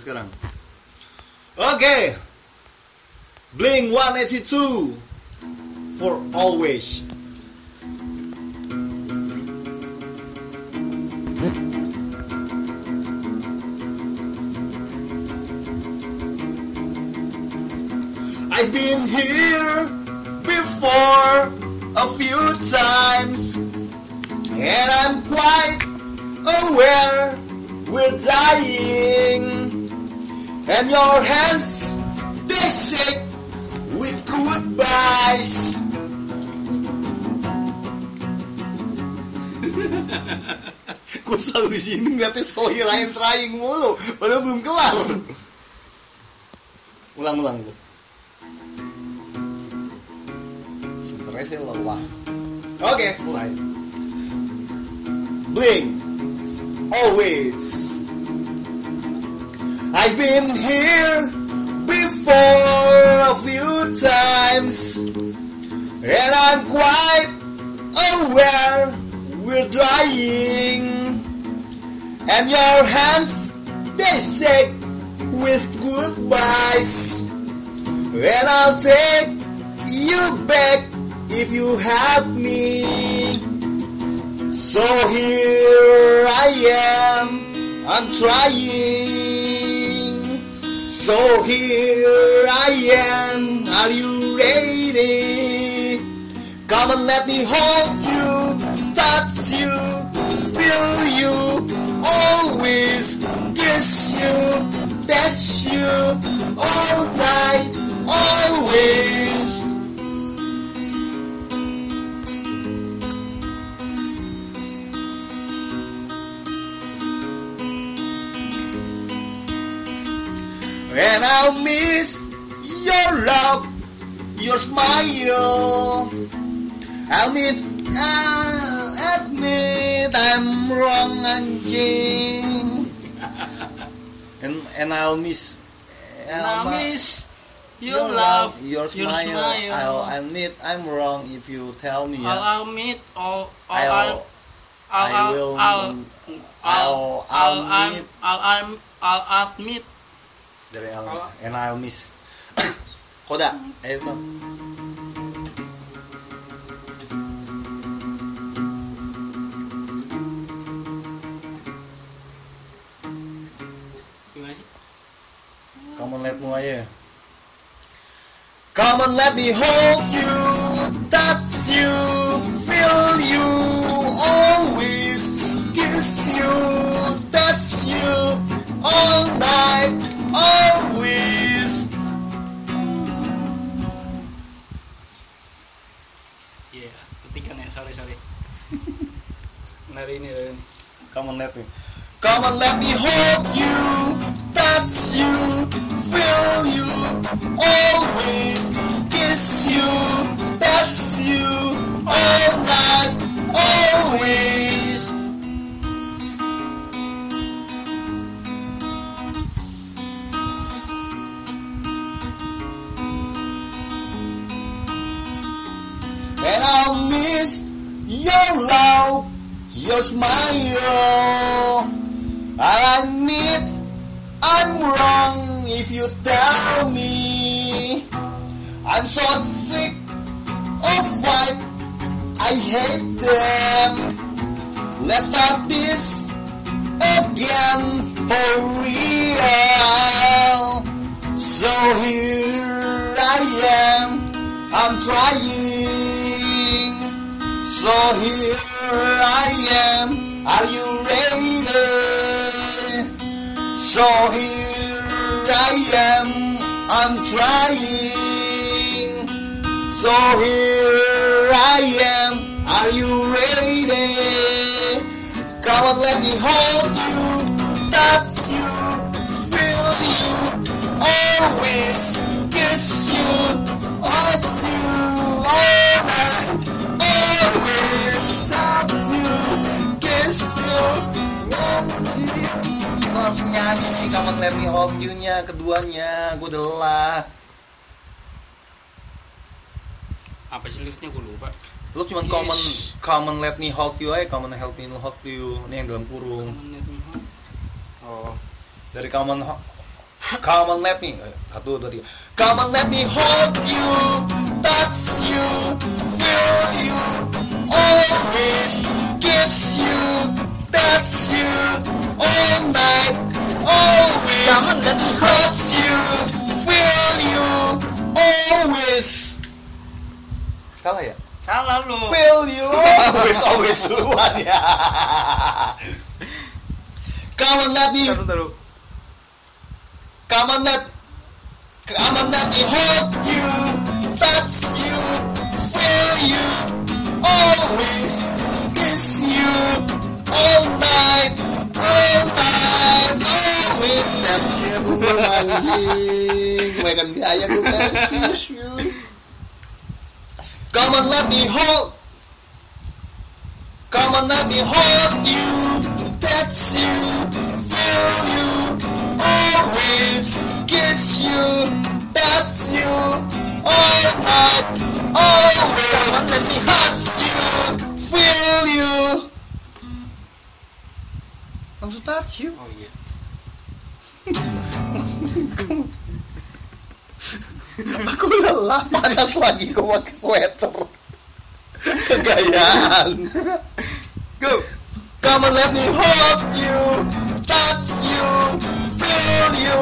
sekarang. Oke. Blink 182 for always. I've been here before a few times, and I'm quite aware we're dying. And your hands, they shake with goodbyes. Gue selalu di sini ngeliatnya Sohir I'm trying mulu, padahal belum kelar. Ulang-ulang lu. Sebenarnya saya lelah. Oke, mulai. Blink, always. I've been here before a few times, and I'm quite aware we're dying. And your hands, they shake with goodbyes. And I'll take you back if you have me. So here I am, I'm trying. So here I am, are you ready? Come and let me hold you, touch you, feel you, always kiss you, touch you, all night, always. And I'll miss your love, your smile. I'll admit, I'll admit I'm wrong, anjing. And and I'll miss, I'll miss your love, your smile. I'll admit I'm wrong if you tell me. I'll admit I'll, I'll, I I'll, will, I'll, I'll, I'll, I'll admit I'll, I'll, I'll admit dari and I'll miss. Koda, ayo Bang. Come on, let me aja. Come on, let me hold you, touch you, feel you, always let me. Come on, let me hold you, touch you, feel you, always kiss you, touch you, all night, always. And I'll miss your love, your smile. I'll admit I'm wrong if you tell me I'm so sick of white. I hate them. Let's start this again for real. So here I am. I'm trying. So here I am. Are you ready? So here I am. I'm trying. So here I am. Are you ready? Come on, let me hold you, touch you, feel you, always kiss you, me hold you-nya, keduanya, gue udah lelah. Apa sih liriknya gue lupa. Lu cuma Yes. common, common let me hold you aja, common help me hold you, ini yang dalam kurung. Oh. Dari common ho- Come on let me Satu, dua, tiga Come on let me hold you Touch you Feel you Always Kiss you Touch you Me hold- Touch you Feel you Always Salah ya? Salah lu. Feel you Always Always duluan ya Come on let me Taruh, taruh. Come on, let, you, bukan anjing, makan gaya gue kan, kiss you. Come on, let me hold, come on, let me hold you, That's you, feel you, always kiss you, touch you, all night, always Come on, let me touch you, feel you. Langsung touch you. Oh iya. Aku lelah, panas lagi kau pakai sweater. Kegayaan. Go. Come on, let me hold you, touch you, feel you,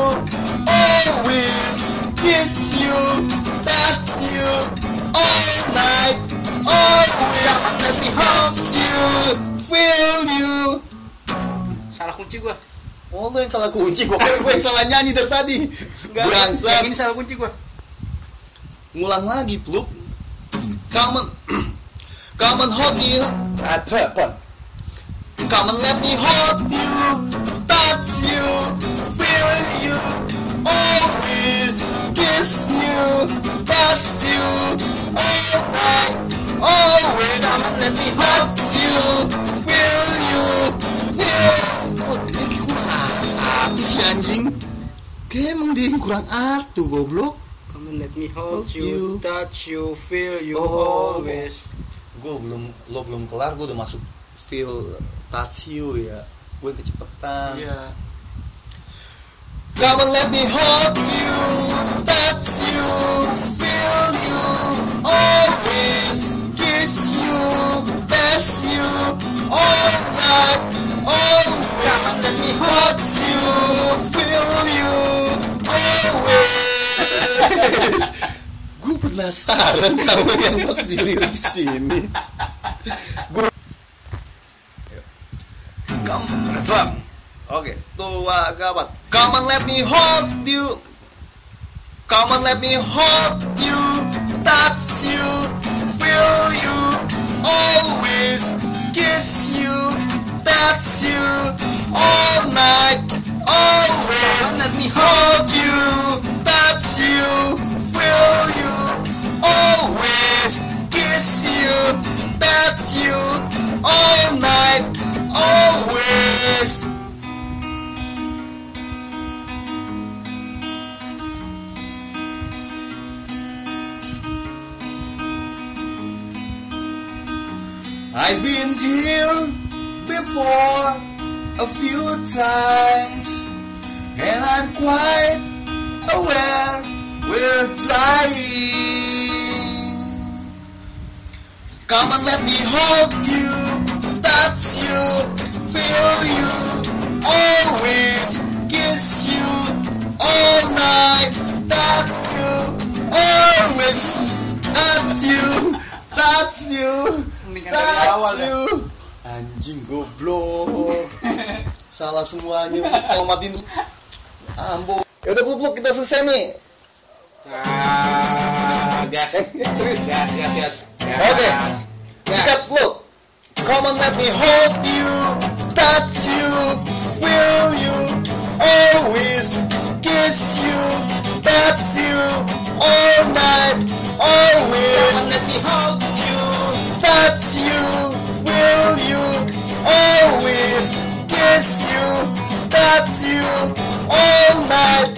always kiss you, touch you, all night, always Come let me hold. you, feel you. Salah kunci gua. Oh, lu yang salah kunci, gua kira gua yang salah nyanyi dari tadi. Bangsat. ini salah kunci gua. Ngulang lagi, pluk. Come on, come on, hold me. Ada apa? Come on, let me hold you, touch you, feel you, always kiss you, touch you, all night, always Come on, let me you, feel you, emang dia yang kurang atu goblok. Come on, let me hold Hold you, you. touch you, feel you Oh. always. gue belum lo belum kelar gue udah masuk feel touch you ya gue kecepetan Iya. come on let me hold you penasaran sama yang pas di lirik sini gue Come bang. Oke, tua gawat. Come on let me hold you. Come on let me hold you. Touch you. Feel you. Always kiss you. Touch you. All night. Always let me hold you. I've been here before a few times, and I'm quite aware we're trying. Come and let me hold you, touch you, feel you, always kiss you, all night, touch you, always touch you, touch you, awal touch ya. you. Anjing goblok. Salah semuanya. Tomatin Ambo. Ya udah blok kita selesai nih. Ah, gas. Eh, serius? Gas, gas, gas. Oke. Sikat lu. Come on let me hold you, touch you, feel you, always kiss you, touch you, all night,